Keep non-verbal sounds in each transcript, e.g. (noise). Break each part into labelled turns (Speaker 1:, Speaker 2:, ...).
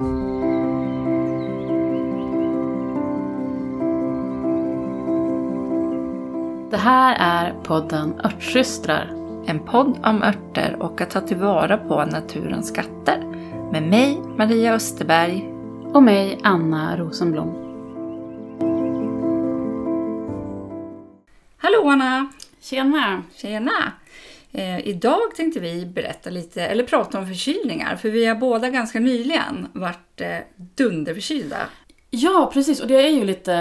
Speaker 1: Det här är podden Örtsystrar.
Speaker 2: En podd om örter och att ta tillvara på naturens skatter. Med mig, Maria Österberg.
Speaker 1: Och mig, Anna Rosenblom.
Speaker 2: Hallå Anna!
Speaker 1: Tjena!
Speaker 2: Tjena! Eh, idag tänkte vi berätta lite, eller prata om förkylningar. För vi har båda ganska nyligen varit eh, dunderförkylda.
Speaker 1: Ja, precis. Och det är ju lite,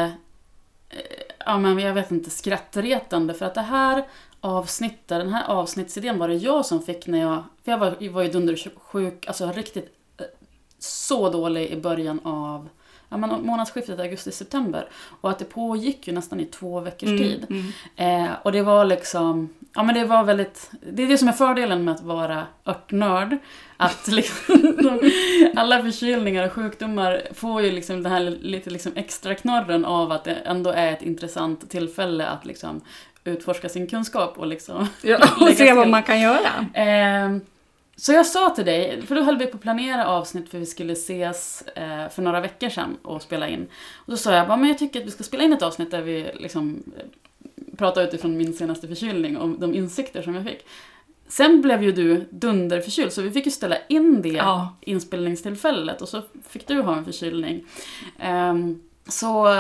Speaker 1: eh, ja men jag vet inte, skrattretande. För att det här avsnittet, den här avsnittsidén var det jag som fick när jag, för jag var, var ju dundersjuk, alltså riktigt eh, så dålig i början av ja, men månadsskiftet augusti-september. Och att det pågick ju nästan i två veckors tid.
Speaker 2: Mm.
Speaker 1: Eh, och det var liksom, ja men det var väldigt, det är det som är fördelen med att vara örtnörd. Att (laughs) liksom, de, alla förkylningar och sjukdomar får ju liksom den här lite liksom extra knorren av att det ändå är ett intressant tillfälle att liksom utforska sin kunskap och liksom (laughs)
Speaker 2: Ja, (laughs) och se vad man kan göra.
Speaker 1: Eh, så jag sa till dig, för då höll vi på att planera avsnitt för vi skulle ses eh, för några veckor sedan och spela in. Och då sa jag bara, men jag tycker att vi ska spela in ett avsnitt där vi liksom pratar utifrån min senaste förkylning och de insikter som jag fick. Sen blev ju du dunderförkyld så vi fick ju ställa in det
Speaker 2: Ja.
Speaker 1: inspelningstillfället och så fick du ha en förkylning. Ehm, så,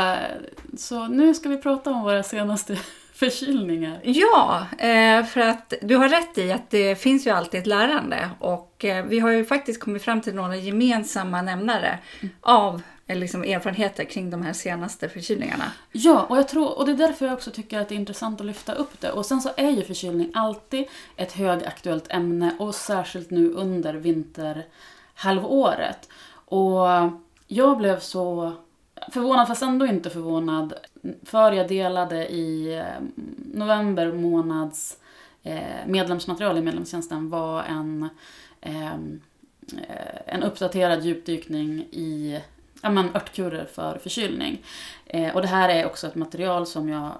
Speaker 1: så nu ska vi prata om våra senaste förkylningar.
Speaker 2: Ja, eh, för att du har rätt i att det finns ju alltid ett lärande och eh, vi har ju faktiskt kommit fram till några gemensamma nämnare av eh, liksom, erfarenheter kring de här senaste förkylningarna.
Speaker 1: Ja, och, jag tror, och det är därför jag också tycker att det är intressant att lyfta upp det. Och sen så är ju förkylning alltid ett högaktuellt ämne och särskilt nu under vinterhalvåret. Och jag blev så förvånad, fast ändå inte förvånad, för jag delade i eh, november månads eh, medlemsmaterial i medlemstjänsten var en, ehm, eh, en uppdaterad djupdykning i ja, men, örtkurer för förkylning. Eh, och det här är också ett material som jag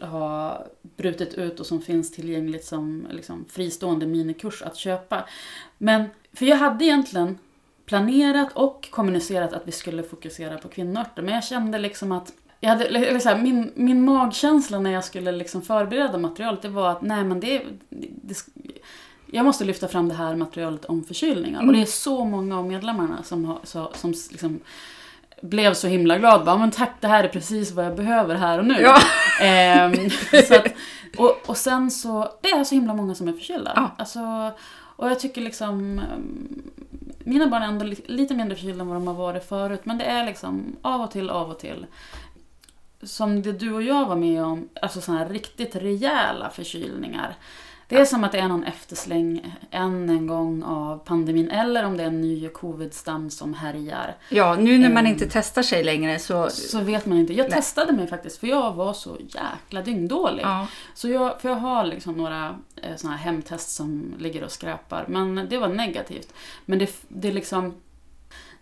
Speaker 1: har brutit ut och som finns tillgängligt som liksom, fristående minikurs att köpa. Men, för jag hade egentligen planerat och kommunicerat att vi skulle fokusera på kvinnoörter, men jag kände liksom att jag hade, eller så här, min, min magkänsla när jag skulle liksom förbereda materialet det var att nej men det, det, jag måste lyfta fram det här materialet om förkylningar. Och det är så många av medlemmarna som, har, så, som liksom blev så himla glad. Bara, men tack, det här är precis vad jag behöver här och nu.
Speaker 2: Ja. (laughs)
Speaker 1: Ehm, så att, och, och sen så, det är så himla många som är förkylda.
Speaker 2: Ja.
Speaker 1: Alltså, och jag tycker liksom, ehm, mina barn är ändå lite mindre förkylda än vad de har varit förut. Men det är liksom av och till, av och till. Som det du och jag var med om, alltså sådana här riktigt rejäla förkylningar. Det är som att det är någon eftersläng än en gång av pandemin eller om det är en ny covid-stam som härjar.
Speaker 2: Ja, nu när man
Speaker 1: Mm.
Speaker 2: inte testar sig längre så...
Speaker 1: Så vet man inte. Jag
Speaker 2: Nej.
Speaker 1: testade mig faktiskt för jag var så jäkla dyngdålig.
Speaker 2: Ja,
Speaker 1: Så jag, för jag har liksom några eh, såna här hemtest som ligger och skräpar. Men det var negativt. Men det, det liksom...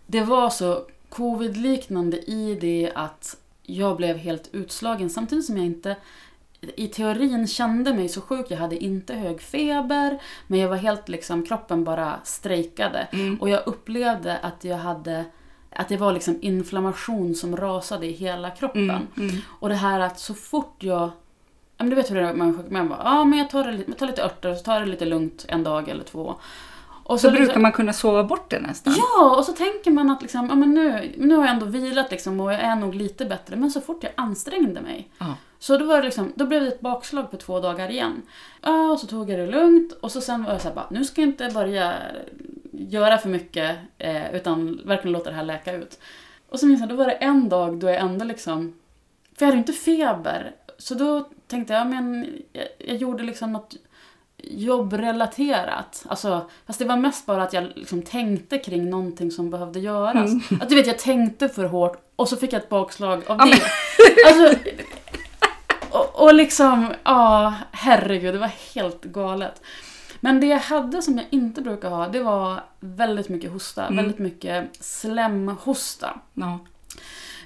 Speaker 1: Det var så covid-liknande i det att jag blev helt utslagen samtidigt som jag inte i teorin kände mig så sjuk. Jag hade inte hög feber, men jag var helt liksom, kroppen bara strejkade.
Speaker 2: Mm.
Speaker 1: Och jag upplevde att jag hade, att det var liksom inflammation som rasade i hela kroppen.
Speaker 2: mm, mm.
Speaker 1: Och det här att så fort jag... Ja, men du vet hur det är med sjuk. Man bara, ja men jag tar, det, jag tar lite örter och så tar det lite lugnt en dag eller två. Och
Speaker 2: Så
Speaker 1: liksom-
Speaker 2: brukar man kunna sova bort det nästan.
Speaker 1: Ja, och så tänker man att liksom, ja, men nu, nu har jag ändå vilat liksom, och jag är nog lite bättre. Men så fort jag ansträngde mig.
Speaker 2: Ja.
Speaker 1: Så då, var det liksom, då blev det ett bakslag på två dagar igen. Ja, och så tog jag det lugnt och så sen var jag så här, bara, nu ska jag inte börja göra för mycket eh, utan verkligen låta det här läka ut. Och så minns jag, då var det en dag då jag ändå liksom, för jag hade ju inte feber. Så då tänkte jag, ja, men jag, jag gjorde liksom något jobbrelaterat. Alltså, fast det var mest bara att jag liksom tänkte kring någonting som behövde göras. Att du vet, jag tänkte för hårt och så fick jag ett bakslag av det. Alltså, och, och liksom, ja, herregud, det var helt galet. Men det jag hade som jag inte brukar ha, det var väldigt mycket hosta.
Speaker 2: Mm.
Speaker 1: Väldigt mycket slemhosta.
Speaker 2: Ja.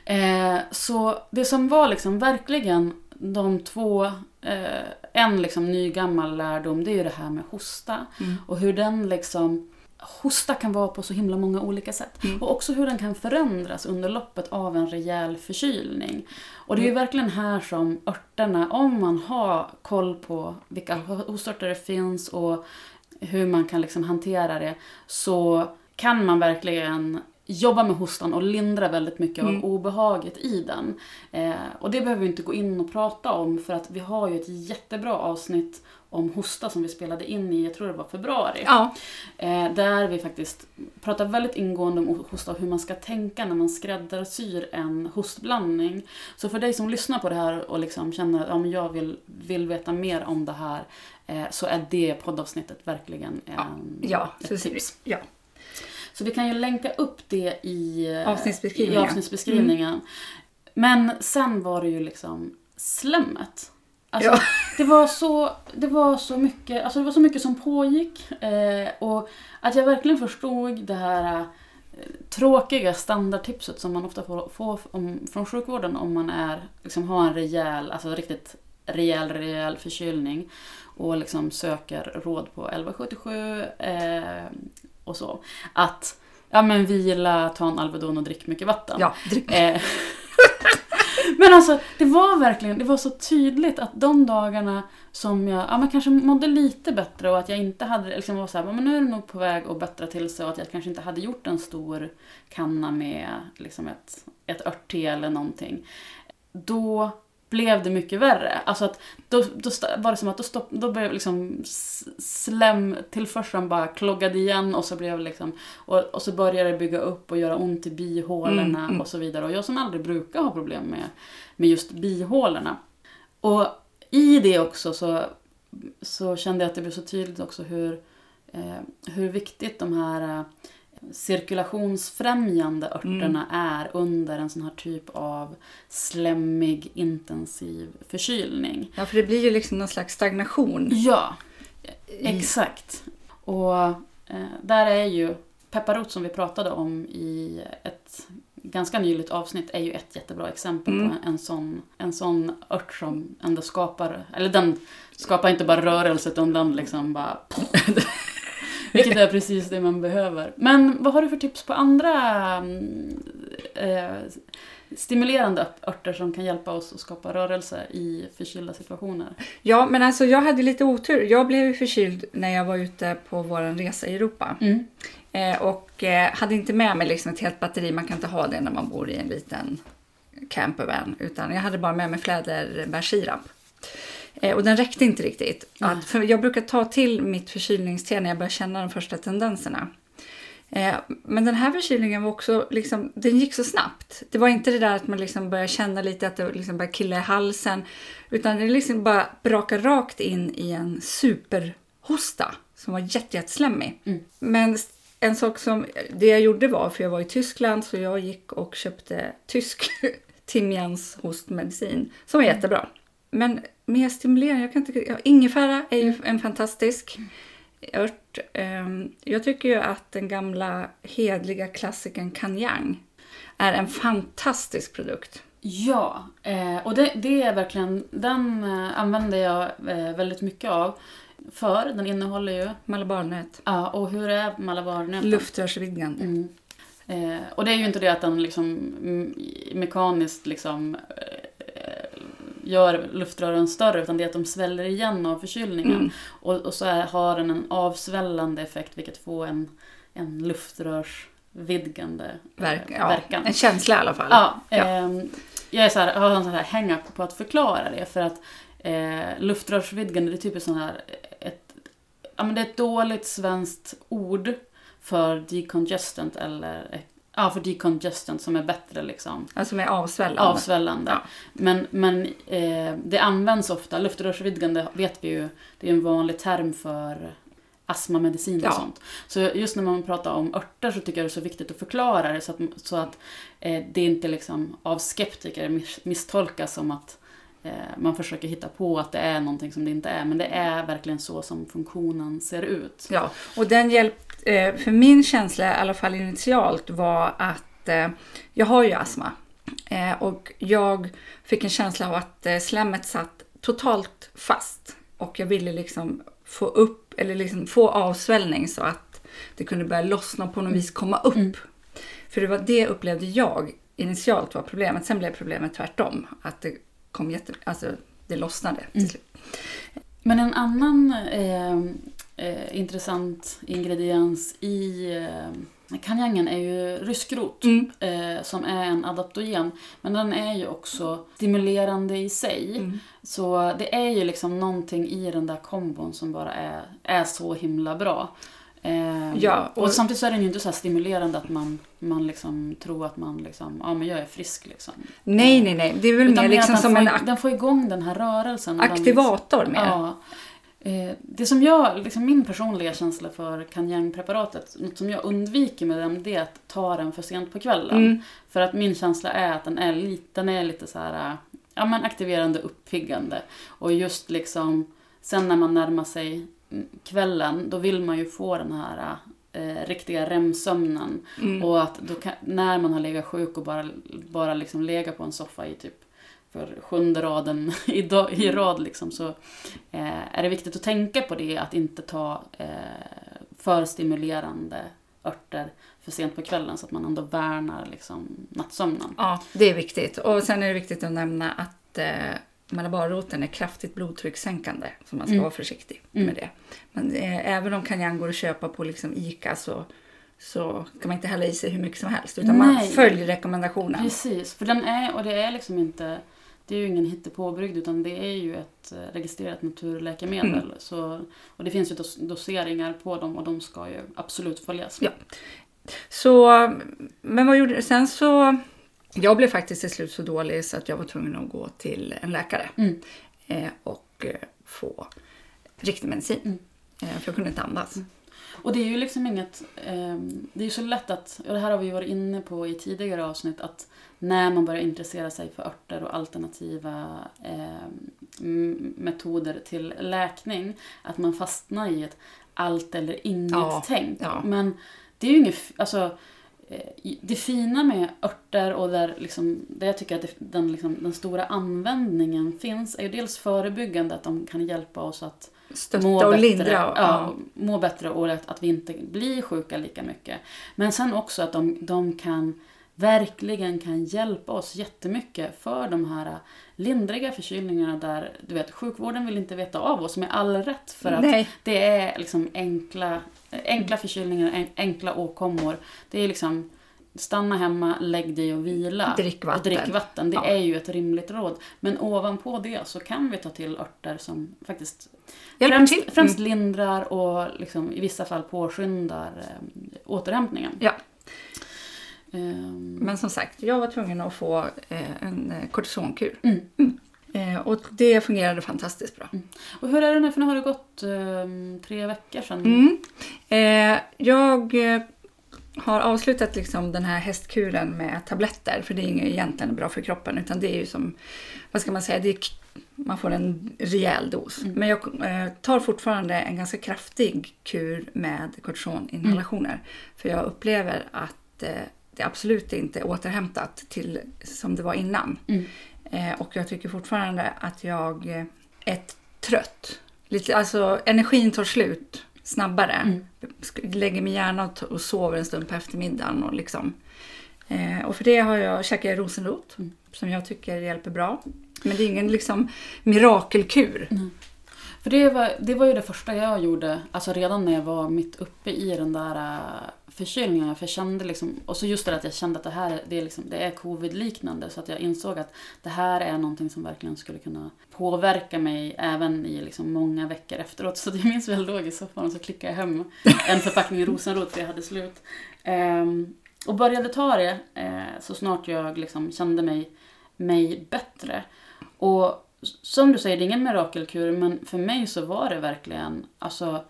Speaker 1: Eh, så det som var liksom verkligen de två, eh, en liksom ny gammal lärdom, det är ju det här med hosta.
Speaker 2: Mm.
Speaker 1: Och hur den liksom hosta kan vara på så himla många olika sätt.
Speaker 2: Mm.
Speaker 1: Och också hur den kan förändras under loppet av en rejäl förkylning. Och det är ju
Speaker 2: Mm.
Speaker 1: verkligen här som örterna, om man har koll på vilka hostörter det finns och hur man kan liksom hantera det, så kan man verkligen jobba med hostan och lindra väldigt mycket
Speaker 2: Mm.
Speaker 1: av obehaget i den. Eh, och det behöver vi inte gå in och prata om för att vi har ju ett jättebra avsnitt om hosta som vi spelade in i, jag tror det var februari.
Speaker 2: Ja,
Speaker 1: Eh, där vi faktiskt pratar väldigt ingående om hosta och hur man ska tänka när man skräddarsyr en hostblandning. Så för dig som lyssnar på det här och liksom känner att ja, men jag vill, vill veta mer om det här eh, så är det poddavsnittet verkligen en,
Speaker 2: ja,
Speaker 1: ett
Speaker 2: så,
Speaker 1: tips.
Speaker 2: ja.
Speaker 1: Så vi kan ju länka upp det i, eh,
Speaker 2: Avsnittsbeskrivningen.
Speaker 1: i avsnittsbeskrivningen. Men sen var det ju liksom slemmet. Alltså,
Speaker 2: Ja. (laughs)
Speaker 1: det, var så, det var så mycket alltså det var så mycket som pågick. Eh, och att jag verkligen förstod det här eh, tråkiga standardtipset som man ofta får, får om, från sjukvården om man är, liksom, har en rejäl, alltså riktigt rejäl, rejäl förkylning och liksom söker råd på 1177 eh, och så. Att ja, men vila, ta en Alvedon och drick mycket vatten.
Speaker 2: ja drick.
Speaker 1: Eh, (laughs) Men alltså, det var verkligen det var så tydligt att de dagarna som jag ja, men kanske mådde lite bättre och att jag inte hade, liksom var så här, men nu är det nog på väg att bättra till sig och att jag kanske inte hade gjort en stor kanna med liksom ett, ett örtte eller någonting. Då blev det mycket värre. Alltså att då, då var det som att då, stopp, då började liksom slemtillförseln bara kloggade igen och så blev liksom och, och så började det bygga upp och göra ont i bihålorna
Speaker 2: Mm, mm.
Speaker 1: och så vidare. Och jag som aldrig brukar ha problem med, med just bihålorna. Och i det också så, så kände jag att det blev så tydligt också hur, eh, hur viktigt de här eh, cirkulationsfrämjande örterna är under en sån här typ av slemmig intensiv förkylning.
Speaker 2: Ja, för det blir ju liksom någon slags stagnation.
Speaker 1: Ja, exakt. Och eh, där är ju pepparrot som vi pratade om i ett ganska nyligt avsnitt är ju ett jättebra exempel
Speaker 2: Mm.
Speaker 1: på en, en, sån, en sån ört som ändå skapar, eller den skapar inte bara rörelse utan den liksom bara (laughs) Vilket är precis det man behöver. Men vad har du för tips på andra mm, eh, stimulerande örter som kan hjälpa oss att skapa rörelse i förkylda situationer?
Speaker 2: Ja, men alltså jag hade lite otur. Jag blev förkyld när jag var ute på vår resa i Europa.
Speaker 1: Mm.
Speaker 2: Eh, och eh, hade inte med mig liksom ett helt batteri. Man kan inte ha det när man bor i en liten campervan. Utan jag hade bara med mig fläderbärssirap. Eh, och den räckte inte riktigt. Att, för jag brukar ta till mitt förkylningste när jag börjar känna de första tendenserna. Eh, men den här förkylningen var också, liksom, den gick så snabbt. Det var inte det där att man liksom började känna lite att det liksom började killa i halsen. Utan det liksom bara brakade rakt in i en superhosta som var jätte, jätteslemmig.
Speaker 1: Mm.
Speaker 2: Men en sak som, det jag gjorde var, för jag var i Tyskland, så jag gick och köpte tysk (laughs) timjanshostmedicin som var jättebra. Men mer stimulerande, jag kan inte, ja, ingefära är ju en fantastisk ört. Ehm, Jag tycker ju att den gamla hedliga klassikern Kanyang är en fantastisk produkt.
Speaker 1: Ja, eh, och det, det är verkligen, den eh, använder jag eh, väldigt mycket av. För den innehåller ju,
Speaker 2: Malabarnöt.
Speaker 1: ja och hur är malabarnöten?
Speaker 2: Luftrörsvidgande.
Speaker 1: Mm. Och det är ju inte det att den liksom mm, mekaniskt liksom gör luftrören större utan det är att de sväller igen av förkylningen.
Speaker 2: Mm.
Speaker 1: Och, och så är, har den en avsvällande effekt vilket får en, en luftrörsvidgande eh,
Speaker 2: Verk, ja,
Speaker 1: verkan.
Speaker 2: En känsla i alla fall.
Speaker 1: Ja,
Speaker 2: Ja.
Speaker 1: ehm, jag är så här, har en sån här hang-up på att förklara det för att eh, luftrörsvidgande det är typiskt sån här ett, ja, men det är ett dåligt svenskt ord för decongestant eller eh, ja, för decongestant som är bättre liksom
Speaker 2: Alltså med avsvällande.
Speaker 1: avsvällande.
Speaker 2: Ja.
Speaker 1: Men, men eh, det används ofta, luftrörsvidgande det vi ju, det är en vanlig term för astmamedicin och
Speaker 2: Ja.
Speaker 1: sånt. Så just när man pratar om örter så tycker jag det är så viktigt att förklara det så att, så att eh, det inte liksom av skeptiker mis- misstolkas som att man försöker hitta på att det är någonting som det inte är. Men det är verkligen så som funktionen ser ut.
Speaker 2: Ja, och den hjälp, eh, för min känsla i alla fall initialt var att eh, jag har ju astma. Eh, och jag fick en känsla av att eh, slemmet satt totalt fast. Och jag ville liksom få upp, eller liksom få avsvällning så att det kunde börja lossna och på något vis komma upp. För det var det upplevde jag initialt var problemet. Sen blev problemet tvärtom. Att det kom jätte... Alltså, det lossnade till slut.
Speaker 1: Men en annan eh, eh, intressant ingrediens i eh, kanjangen är ju ryskrot.
Speaker 2: Mm.
Speaker 1: Eh, som är en adaptogen. Men den är ju också stimulerande i sig.
Speaker 2: Mm.
Speaker 1: Så det är ju liksom någonting i den där kombon som bara är, är så himla bra. Eh,
Speaker 2: Ja,
Speaker 1: och,
Speaker 2: och-
Speaker 1: samtidigt så är den ju inte så stimulerande att man, man liksom tror att man liksom, ja men jag är frisk liksom.
Speaker 2: Nej, nej, nej. Det är väl
Speaker 1: Utan
Speaker 2: mer liksom som
Speaker 1: får,
Speaker 2: en
Speaker 1: den får igång den här rörelsen. och den-
Speaker 2: aktivator mer.
Speaker 1: Ja. Eh, Det som jag, liksom min personliga känsla för Kanyang-preparatet, något som jag undviker med den, det är att ta den för sent på kvällen.
Speaker 2: Mm.
Speaker 1: För att min känsla är att den är lite, den är lite så här, ja men aktiverande, uppiggande. Och just liksom, sen när man närmar sig kvällen, då vill man ju få den här eh, riktiga REM-sömnen.
Speaker 2: Mm.
Speaker 1: Och att då kan, när man har legat sjuk och bara, bara liksom legat på en soffa i typ för sjunde raden (laughs) i, dag, i rad liksom, så eh, är det viktigt att tänka på det, att inte ta eh, för stimulerande örter för sent på kvällen så att man ändå värnar liksom, nattsömnen.
Speaker 2: Ja, det är viktigt. Och sen är det viktigt att nämna att eh, malabarroten är kraftigt blodtryckssänkande. Så man ska
Speaker 1: Mm.
Speaker 2: vara försiktig
Speaker 1: Mm.
Speaker 2: med det. Men eh, även om kanjan går att köpa på liksom ICA så, så ska man inte hälla i sig hur mycket som helst. Utan man
Speaker 1: Nej.
Speaker 2: följer rekommendationen.
Speaker 1: Precis, för den är, och det är liksom inte, det är ju ingen hittepåbryggd utan det är ju ett eh, registrerat naturläkemedel.
Speaker 2: Mm.
Speaker 1: Så, och det finns ju dos, doseringar på dem och de ska ju absolut följas.
Speaker 2: Ja. Så, men vad gjorde Sen så... Jag blev faktiskt till slut så dålig så att jag var tvungen att gå till en läkare.
Speaker 1: Mm.
Speaker 2: Eh, och eh, få riktig medicin.
Speaker 1: Mm.
Speaker 2: Eh, för jag kunde inte andas.
Speaker 1: Och det är ju liksom inget... ehm, det är ju så lätt att, och det här har vi varit inne på i tidigare avsnitt, att när man börjar intressera sig för örter och alternativa ehm, metoder till läkning, att man fastnar i ett allt eller inget
Speaker 2: Ja, ja.
Speaker 1: Men det är ju inget... Alltså, det fina med örter och där, liksom, där jag tycker att det, den, liksom, den stora användningen finns är ju dels förebyggande, att de kan hjälpa oss att
Speaker 2: Stötta
Speaker 1: må
Speaker 2: och
Speaker 1: bättre,
Speaker 2: lindra.
Speaker 1: Ja,
Speaker 2: Ja.
Speaker 1: må bättre och att, att vi inte blir sjuka lika mycket. Men sen också att de, de kan verkligen kan hjälpa oss jättemycket för de här lindriga förkylningarna där du vet, sjukvården vill inte veta av oss med all rätt för att
Speaker 2: Nej.
Speaker 1: det är liksom enkla, enkla förkylningar, en- enkla åkommor. Det är liksom stanna hemma, lägg dig och vila.
Speaker 2: Drick vatten.
Speaker 1: Och drick vatten. Det
Speaker 2: Ja.
Speaker 1: är ju ett rimligt råd. Men ovanpå det så kan vi ta till örter som faktiskt
Speaker 2: Hjälper
Speaker 1: främst,
Speaker 2: till.
Speaker 1: främst
Speaker 2: Mm.
Speaker 1: lindrar och liksom, i vissa fall påskyndar eh, återhämtningen.
Speaker 2: Ja.
Speaker 1: Ehm,
Speaker 2: Men som sagt, jag var tvungen att få eh, en eh, kortisonkur.
Speaker 1: Mm.
Speaker 2: Eh, och det fungerade fantastiskt bra.
Speaker 1: och hur är det nu? För nu har det gått eh, tre veckor sedan.
Speaker 2: Mm. Jag har avslutat liksom den här hästkuren med tabletter, för det är inget egentligen bra för kroppen, utan det är ju som, vad ska man säga, det är, man får en rejäl dos.
Speaker 1: Mm.
Speaker 2: Men jag eh, tar fortfarande en ganska kraftig kur med kortisoninhalationer, för jag upplever att eh, det absolut inte återhämtat till som det var innan.
Speaker 1: Mm.
Speaker 2: Eh, och jag tycker fortfarande att jag är trött. Lite, alltså energin tar slut snabbare.
Speaker 1: Mm.
Speaker 2: Lägger mig gärna och, sover en stund på eftermiddagen. Och, liksom. eh, och för det har jag käkat rosenrot
Speaker 1: Mm.
Speaker 2: som jag tycker hjälper bra. Men det är ingen liksom mirakelkur.
Speaker 1: För det var, det var ju det första jag gjorde, alltså redan när jag var mitt uppe i den där förkylningarna. För jag kände liksom, och så just det att jag kände att det här det är, liksom, det är covid-liknande. Så att jag insåg att det här är någonting som verkligen skulle kunna påverka mig även i liksom många veckor efteråt. Så jag minns väl låg i soffan och så klickade jag hem en förpackning rosenrot för jag hade slut. Ehm, och började ta det eh, så snart jag liksom kände mig, mig bättre. Och som du säger, det är ingen mirakelkur, men för mig så var det verkligen, alltså,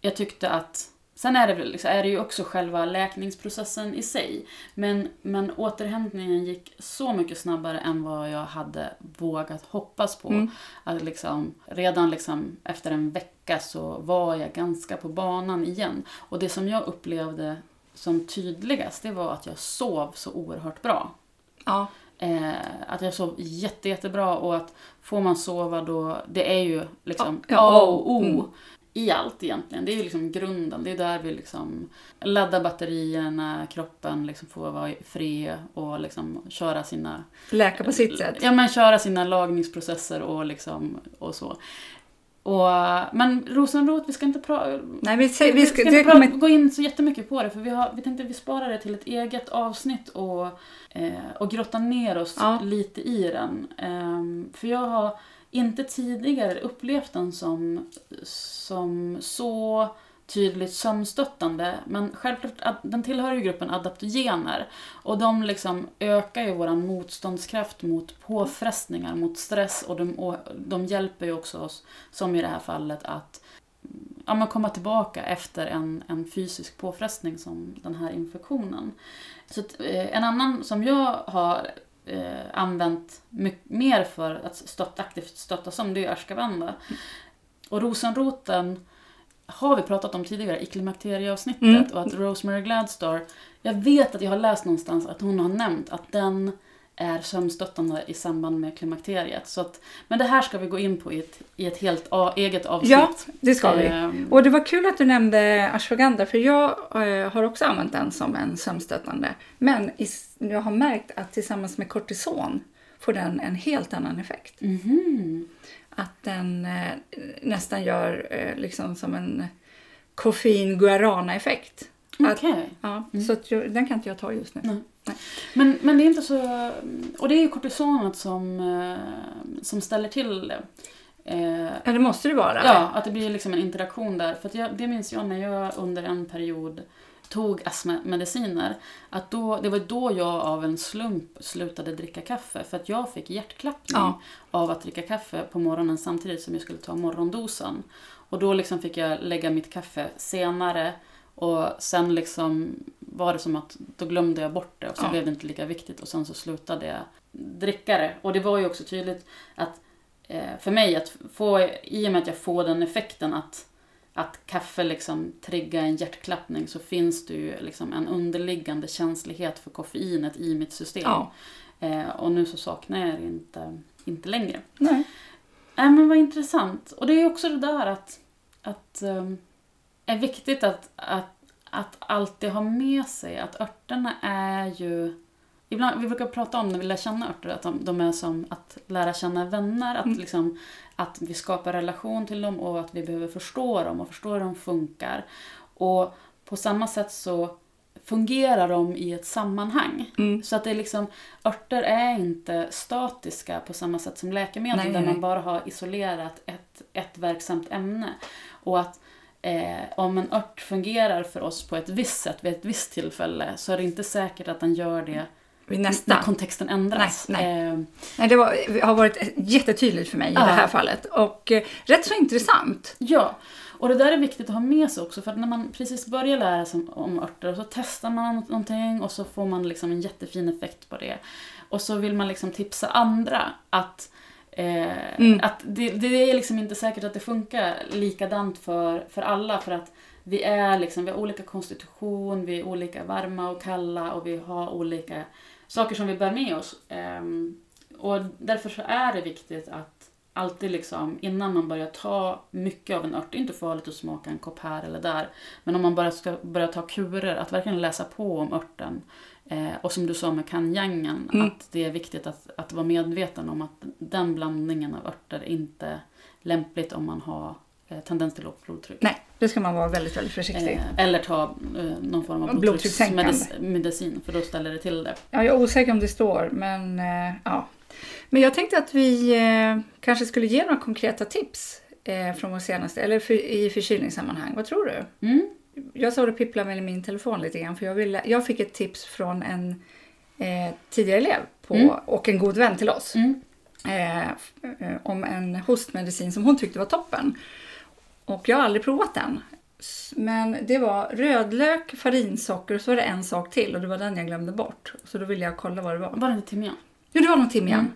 Speaker 1: jag tyckte att Sen är det, väl liksom, är det ju också själva läkningsprocessen i sig. Men, men återhämtningen gick så mycket snabbare än vad jag hade vågat hoppas på.
Speaker 2: Mm.
Speaker 1: Att liksom, redan liksom efter en vecka så var jag ganska på banan igen. Och det som jag upplevde som tydligast, det var att jag sov så oerhört bra.
Speaker 2: Ja.
Speaker 1: Eh, att jag sov jätte, jättebra och att får man sova då, det är ju liksom A
Speaker 2: ja,
Speaker 1: O.
Speaker 2: mm.
Speaker 1: I allt egentligen. Det är ju liksom grunden. Det är där vi liksom laddar batterierna, kroppen liksom får vara fri och liksom köra sina...
Speaker 2: Läka på sitt sätt.
Speaker 1: Ja, men köra sina lagningsprocesser och liksom och så. Och, men rosenrot, vi ska inte, pra-
Speaker 2: Nej, vi,
Speaker 1: vi
Speaker 2: vi
Speaker 1: ska inte
Speaker 2: kommer,
Speaker 1: gå in så jättemycket på det för vi, har, vi tänkte vi sparar det till ett eget avsnitt och, eh, och grotta ner oss
Speaker 2: Ja.
Speaker 1: lite i den. Ehm, för jag har inte tidigare upplevt den som, som så tydligt sömnstöttande. Men självklart, den tillhör ju gruppen adaptogener. Och de liksom ökar ju vår motståndskraft mot påfrestningar, mot stress. Och de, och de hjälper ju också oss, som i det här fallet, att ja, men komma tillbaka efter en, en fysisk påfrestning som den här infektionen. Så att, eh, en annan som jag har eh, använt mycket mer för att stötta, aktivt stötta som, det är ashwagandha. Och rosenroten har vi pratat om tidigare i klimakterieavsnittet
Speaker 2: Mm.
Speaker 1: och att Rosemary Gladstar, jag vet att jag har läst någonstans att hon har nämnt att den är sömnstöttande i samband med klimakteriet. Så att, men det här ska vi gå in på i ett, i ett helt a, eget avsnitt.
Speaker 2: ja, det ska vi.
Speaker 1: Ehm,
Speaker 2: Och det var kul att du nämnde ashwagandha för jag eh, har också använt den som en sömnstöttande. Men is- jag har märkt att tillsammans med kortison får den en helt annan effekt.
Speaker 1: mhm.
Speaker 2: Att den eh, nästan gör eh, liksom som en koffein-guarana-effekt.
Speaker 1: Okej.
Speaker 2: Ja,
Speaker 1: Mm.
Speaker 2: Så att jag, den kan inte jag ta just nu.
Speaker 1: Nej. Men, men det är inte så... Och det är ju kortisonet som, eh, som ställer till det. Eh,
Speaker 2: Ja, det måste det vara.
Speaker 1: ja, att det blir liksom en interaktion där. För jag, det minns jag när jag under en period tog astmamediciner. Att då, det var då jag av en slump slutade dricka kaffe. För att jag fick hjärtklappning
Speaker 2: Ja.
Speaker 1: av att dricka kaffe på morgonen samtidigt som jag skulle ta morgondosen. Och då liksom fick jag lägga mitt kaffe senare. Och sen liksom var det som att då glömde jag bort det och så
Speaker 2: Ja.
Speaker 1: blev det inte lika viktigt och sen så slutade jag dricka det. Och det var ju också tydligt att eh, för mig att få, i och med att jag får den effekten att, att kaffe liksom triggar en hjärtklappning så finns det ju liksom en underliggande känslighet för koffeinet i mitt system.
Speaker 2: Ja.
Speaker 1: Eh, och nu så saknar jag det inte, inte längre.
Speaker 2: Nej.
Speaker 1: Nej men vad intressant. Och det är också det där att, att um, är viktigt att, att, att alltid ha med sig att örterna är ju Ibland, vi brukar prata om när vi lär känna örter, att de, de är som att lära känna vänner. Att,
Speaker 2: Mm.
Speaker 1: liksom, att vi skapar relation till dem och att vi behöver förstå dem och förstå hur de funkar. Och på samma sätt så fungerar de i ett sammanhang.
Speaker 2: Mm.
Speaker 1: Så att det är liksom, örter är inte statiska på samma sätt som läkemedel
Speaker 2: Nej,
Speaker 1: där
Speaker 2: nej,
Speaker 1: man bara har isolerat ett, ett verksamt ämne. Och att eh, om en ört fungerar för oss på ett visst sätt vid ett visst tillfälle så är det inte säkert att den gör det
Speaker 2: Vid
Speaker 1: när
Speaker 2: nästa.
Speaker 1: kontexten ändras.
Speaker 2: Nej,
Speaker 1: Eh,
Speaker 2: Nej, det var, har varit jättetydligt för mig i
Speaker 1: Ja.
Speaker 2: det här fallet. Och eh, rätt så intressant.
Speaker 1: Ja, och det där är viktigt att ha med sig också för när man precis börjar lära sig om, om örter så testar man någonting och så får man liksom en jättefin effekt på det. Och så vill man liksom tipsa andra att, eh,
Speaker 2: Mm.
Speaker 1: att det, det är liksom inte säkert att det funkar likadant för, för alla för att vi är liksom, vi har olika konstitution, vi är olika varma och kalla och vi har olika saker som vi bär med oss. Ehm, och därför så är det viktigt att alltid liksom, innan man börjar ta mycket av en ört, det är inte farligt att smaka en kopp här eller där, men om man bara ska börja ta kurer, att verkligen läsa på om örten. Eh, och som du sa med kanjangen,
Speaker 2: Mm.
Speaker 1: att det är viktigt att, att vara medveten om att den blandningen av örter är inte lämpligt om man har eh, tendens till lågt blodtryck.
Speaker 2: Nej, det ska man vara väldigt, väldigt försiktig.
Speaker 1: Eh, eller ta eh, någon form av blodtrycksmedicin, för då ställer det till det.
Speaker 2: Ja, jag är osäker om det står, men eh, ja. Men jag tänkte att vi kanske skulle ge några konkreta tips från vår senaste, eller för, i förkylningssammanhang. Vad tror du?
Speaker 1: Mm.
Speaker 2: Jag såg det pippla med min telefon lite grann, för jag, ville, jag fick ett tips från en tidigare elev på,
Speaker 1: Mm.
Speaker 2: och en god vän till oss.
Speaker 1: Mm.
Speaker 2: Eh, eh, om en hostmedicin som hon tyckte var toppen. Och jag har aldrig provat den. Men det var rödlök, farinsocker och så var det en sak till och det var den jag glömde bort. Så då ville jag kolla vad det var.
Speaker 1: Var det inte timjan?
Speaker 2: Jo, det var nog timjan.
Speaker 1: Mm.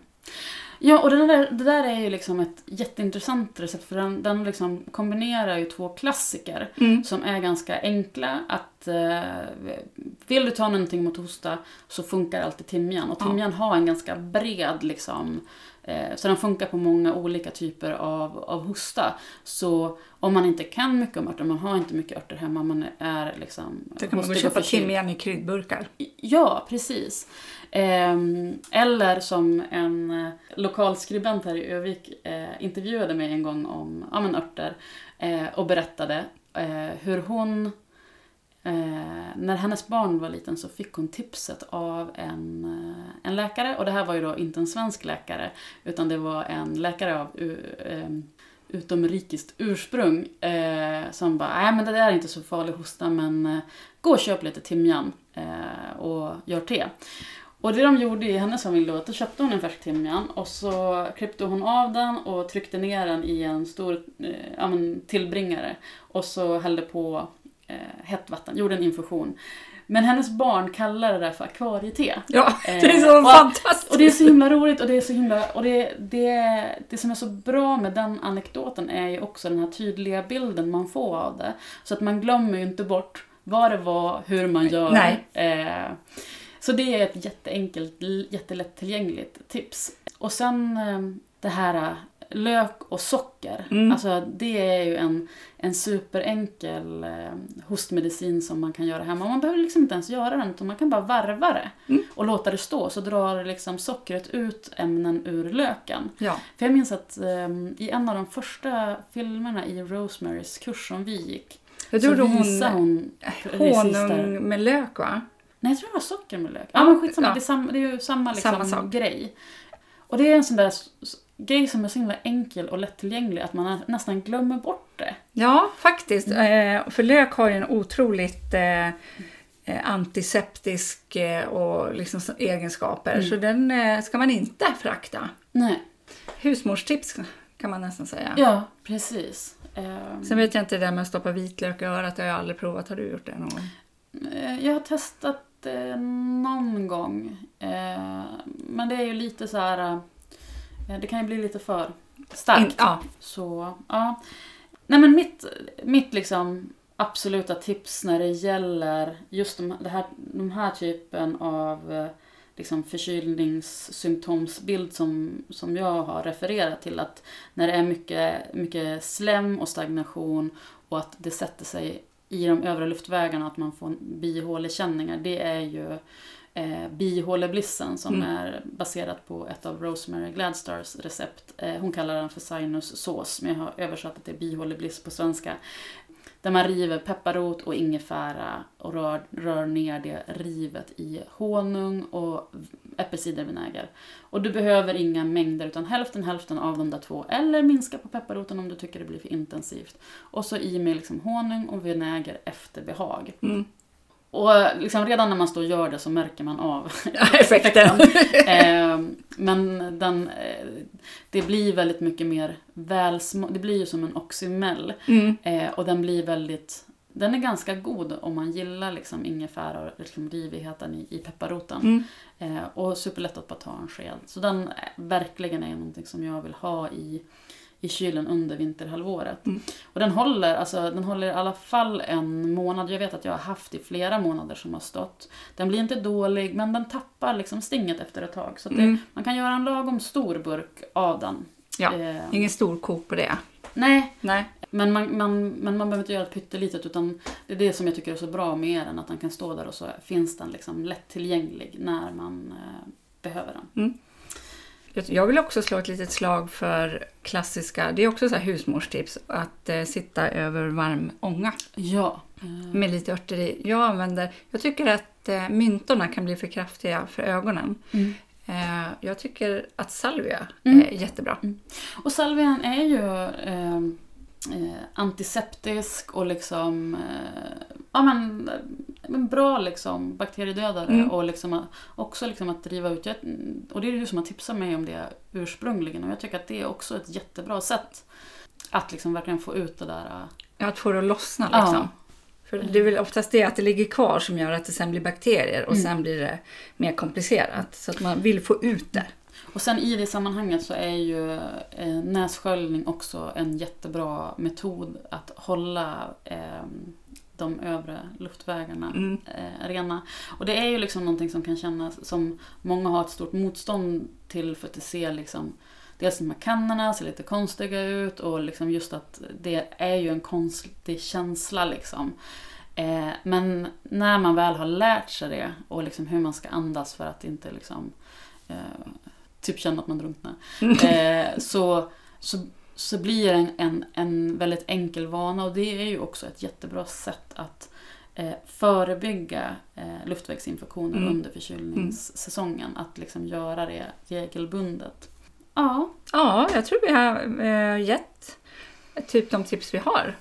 Speaker 1: Ja, och det där, det där är ju liksom ett jätteintressant recept för den, den liksom kombinerar ju två klassiker
Speaker 2: Mm.
Speaker 1: som är ganska enkla att att eh, vill du ta någonting mot hosta så funkar alltid timjan. Och
Speaker 2: Ja.
Speaker 1: timjan har en ganska bred liksom, eh, så den funkar på många olika typer av, av hosta. Så om man inte kan mycket om örter, man har inte mycket örter hemma, man är liksom
Speaker 2: Så kan man gå köpa timjan i kryddburkar.
Speaker 1: Ja, precis. Ehm, eller som en eh, lokalskribent här i Övik eh, intervjuade mig en gång om ja, men örter eh, och berättade eh, hur hon Eh, när hennes barn var liten så fick hon tipset av en, eh, en läkare. Och det här var ju då inte en svensk läkare, utan det var en läkare av uh, uh, utomrikiskt ursprung. Eh, som bara, nej men det där är inte så farlig hosta, men eh, gå och köp lite timjan eh, och gör te. Och det de gjorde i hennes familj då, att då köpte hon en färsk timjan och så klippte hon av den och tryckte ner den i en stor eh, ja, men tillbringare. Och så hällde på eh, hett vatten, gjorde en infusion. Men hennes barn kallar det där för akvariete.
Speaker 2: Ja,
Speaker 1: Eh,
Speaker 2: det är så
Speaker 1: och-
Speaker 2: fantastiskt.
Speaker 1: Och det är så himla roligt och det är så himla... Och det, det, det som är så bra med den anekdoten är ju också den här tydliga bilden man får av det. Så att man glömmer ju inte bort vad det var, hur man gör. Eh, så det är ett jätteenkelt, jättelättillgängligt tips. Och sen eh, det här eh, lök och socker.
Speaker 2: Mm.
Speaker 1: Alltså det är ju en, en superenkel eh, hostmedicin som man kan göra hemma. Man behöver liksom inte ens göra den utan man kan bara varva det
Speaker 2: Mm.
Speaker 1: och låta det stå så drar liksom sockret ut ämnen ur löken.
Speaker 2: Ja.
Speaker 1: För jag minns att eh, i en av de första filmerna i Rosemarys kurs som vi gick
Speaker 2: Jag
Speaker 1: så
Speaker 2: tror
Speaker 1: visar
Speaker 2: hon
Speaker 1: hon precis där.
Speaker 2: honung med lök va?
Speaker 1: Nej, jag tror det var socker med lök.
Speaker 2: Ja,
Speaker 1: Ja, men skitsamma.
Speaker 2: ja.
Speaker 1: Det, är samma, det är ju samma, liksom,
Speaker 2: Samma sak.
Speaker 1: grej. Och det är en sån där grej som är så himla enkel och lättillgänglig att man nä- nästan glömmer bort det.
Speaker 2: Ja, faktiskt.
Speaker 1: Mm.
Speaker 2: Eh, för lök har ju en otroligt eh, eh, antiseptisk och liksom egenskaper.
Speaker 1: Mm.
Speaker 2: Så den ska man inte frakta.
Speaker 1: Nej.
Speaker 2: Husmorstips kan man nästan säga.
Speaker 1: Ja, precis. Ehm,
Speaker 2: Sen vet jag inte det där med att stoppa vitlök i örat. Det har jag aldrig provat. Har du gjort det någon gång?
Speaker 1: Jag har testat någon gång. Men det är ju lite så här... eh, Det kan ju bli lite för starkt.
Speaker 2: In, ja.
Speaker 1: Så, ja. Nej men mitt, mitt liksom absoluta tips när det gäller just de, det här, de här typen av eh, liksom förkylningssymptomsbild som, som jag har refererat till. Att när det är mycket, mycket slem och stagnation och att det sätter sig i de övre luftvägarna att man får bihålekänningar. Det är ju eh, bihåleblissen som
Speaker 2: Mm.
Speaker 1: är baserat på ett av Rosemary Gladstars recept. Eh, hon kallar den för sinussås, men jag har översatt det till bihålebliss på svenska. Där man river pepparrot och ingefära och rör, rör ner det rivet i honung och äppelcidervinäger. Och du behöver inga mängder utan hälften hälften av de där två. Eller minska på pepparroten om du tycker det blir för intensivt. Och så i med liksom honung och vinäger efter behag.
Speaker 2: Mm.
Speaker 1: Och liksom redan när man står och gör det så märker man av (laughs)
Speaker 2: Effekten. (laughs)
Speaker 1: eh, men den, eh, det blir väldigt mycket mer välsmak. Det blir ju som en oxymel.
Speaker 2: Mm.
Speaker 1: Eh, och den blir väldigt... Den är ganska god om man gillar liksom ingefära och liksom rivigheten i, i pepparroten.
Speaker 2: Mm.
Speaker 1: Eh, och superlätt att bara ta en sked. Så den verkligen är någonting som jag vill ha i, i kylen under vinterhalvåret.
Speaker 2: Mm.
Speaker 1: Och den håller, alltså, den håller i alla fall en månad. Jag vet att jag har haft i flera månader som har stått. Den blir inte dålig men den tappar liksom stinget efter ett tag. Så det,
Speaker 2: Mm.
Speaker 1: man kan göra en lagom stor burk av den.
Speaker 2: Ja,
Speaker 1: Eh,
Speaker 2: ingen stor kok på det.
Speaker 1: nej,
Speaker 2: Nej.
Speaker 1: men man, man, men man behöver inte göra ett pyttelitet utan det är det som jag tycker är så bra med den. Att den kan stå där och så finns den liksom lättillgänglig när man eh, behöver den.
Speaker 2: Jag- Jag vill också slå ett litet slag för klassiska, det är också så här husmorstips, att eh, sitta över varm ånga
Speaker 1: Ja. Eh,
Speaker 2: med lite örter i. Jag använder, jag tycker att eh, myntorna kan bli för kraftiga för ögonen.
Speaker 1: Mm.
Speaker 2: Eh, jag tycker att salvia
Speaker 1: Mm.
Speaker 2: är jättebra.
Speaker 1: Och salvian är ju eh, eh, antiseptisk och liksom eh, ja, men, eh, en bra liksom, bakteriedödare
Speaker 2: Mm.
Speaker 1: och liksom, att- också liksom att driva ut. Jag, och det är du som har tipsat mig om det ursprungligen och jag tycker att det är också ett jättebra sätt att liksom verkligen få ut det där. eh,
Speaker 2: Ja, att få det att lossna
Speaker 1: Ja.
Speaker 2: liksom. För det är väl oftast det att det ligger kvar som gör att det sen blir bakterier och
Speaker 1: Mm.
Speaker 2: sen blir det mer komplicerat. Så att man vill få ut det.
Speaker 1: Och sen i det sammanhanget så är ju eh, nässköljning också en jättebra metod att hålla eh, de övre luftvägarna
Speaker 2: Mm.
Speaker 1: eh, rena. Och det är ju liksom någonting som kan kännas som många har ett stort motstånd till för att det ser liksom Dels de här kannorna ser lite konstiga ut och liksom just att det är ju en konstig känsla liksom. Eh, men när man väl har lärt sig det och liksom hur man ska andas för att inte liksom eh, typ känna att man drunknar. Eh, så, så, så blir det en, en, en väldigt enkel vana och det är ju också ett jättebra sätt att eh, förebygga eh, luftvägsinfektioner
Speaker 2: Mm.
Speaker 1: under förkylningssäsongen. Att liksom göra det regelbundet. Ja,
Speaker 2: Ja, jag tror vi har eh, gett typ de tips vi har.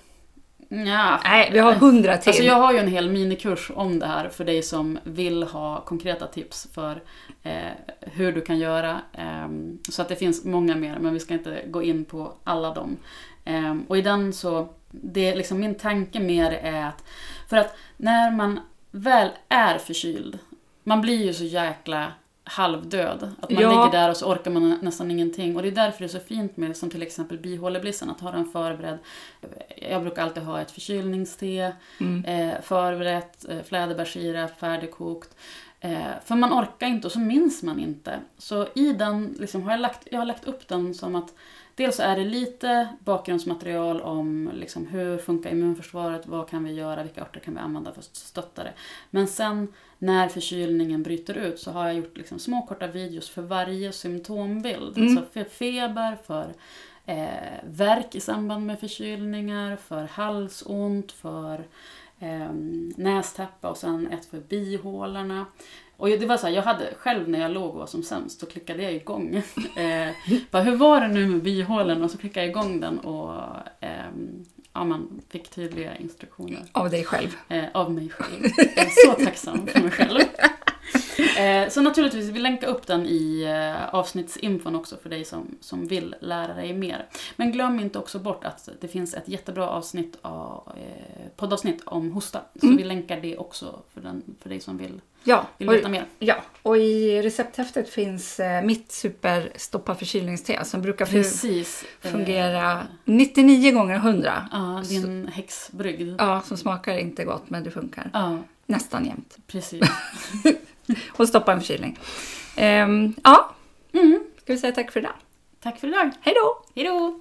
Speaker 1: Ja.
Speaker 2: Nej, vi har hundra till.
Speaker 1: Alltså jag har ju en hel minikurs om det här för dig som vill ha konkreta tips för eh, hur du kan göra. Ehm, så att det finns många mer, men vi ska inte gå in på alla dem. Ehm, och i den så, det liksom min tanke mer är att, för att när man väl är förkyld, man blir ju så jäkla halvdöd. Att man
Speaker 2: Ja.
Speaker 1: ligger där och så orkar man nästan ingenting. Och det är därför det är så fint med som till exempel bihåleblissen, att ha den förberedd. Jag brukar alltid ha ett förkylningste
Speaker 2: Mm.
Speaker 1: eh, förberett, eh, fläderbärssirap färdigkokt. Eh, för man orkar inte och så minns man inte. Så i den liksom, har jag, lagt, jag har lagt upp den som att dels är det lite bakgrundsmaterial om liksom, hur funkar immunförsvaret, vad kan vi göra, vilka örter kan vi använda för att stötta det. Men sen när förkylningen bryter ut så har jag gjort liksom, små korta videos för varje symptombild.
Speaker 2: Mm.
Speaker 1: Så för feber, för eh, värk i samband med förkylningar, för halsont, för eh, nästäppa och sen ett för bihålorna. Och det var så här, jag hade själv när jag låg och var som sämst, då klickade jag igång. (laughs) eh, bara, hur var det nu med bihålorna? Och så klickade jag igång den och ehm, ja, man fick tydliga instruktioner
Speaker 2: Av dig själv.
Speaker 1: eh, av mig själv. (laughs) Jag är så tacksam för mig själv. Eh, så naturligtvis, vi länkar upp den i eh, avsnittsinfon också för dig som, som vill lära dig mer. Men glöm inte också bort att det finns ett jättebra avsnitt av, eh, poddavsnitt om hosta. Så
Speaker 2: Mm.
Speaker 1: vi länkar det också för, den, för dig som vill,
Speaker 2: Ja,
Speaker 1: vill
Speaker 2: och,
Speaker 1: veta mer.
Speaker 2: ja, och i recepthäftet finns eh, mitt superstoppa förkylningste som brukar
Speaker 1: Precis.
Speaker 2: fungera 99 gånger 100.
Speaker 1: Ja, din häxbrygd.
Speaker 2: Ja, som smakar inte gott men det funkar
Speaker 1: Ja,
Speaker 2: nästan jämt.
Speaker 1: precis. (laughs) (laughs)
Speaker 2: Och stoppa en förkylning. Ehm, ja,
Speaker 1: Mm.
Speaker 2: ska vi säga tack för idag.
Speaker 1: Tack för idag.
Speaker 2: Hej då!
Speaker 1: Hej då!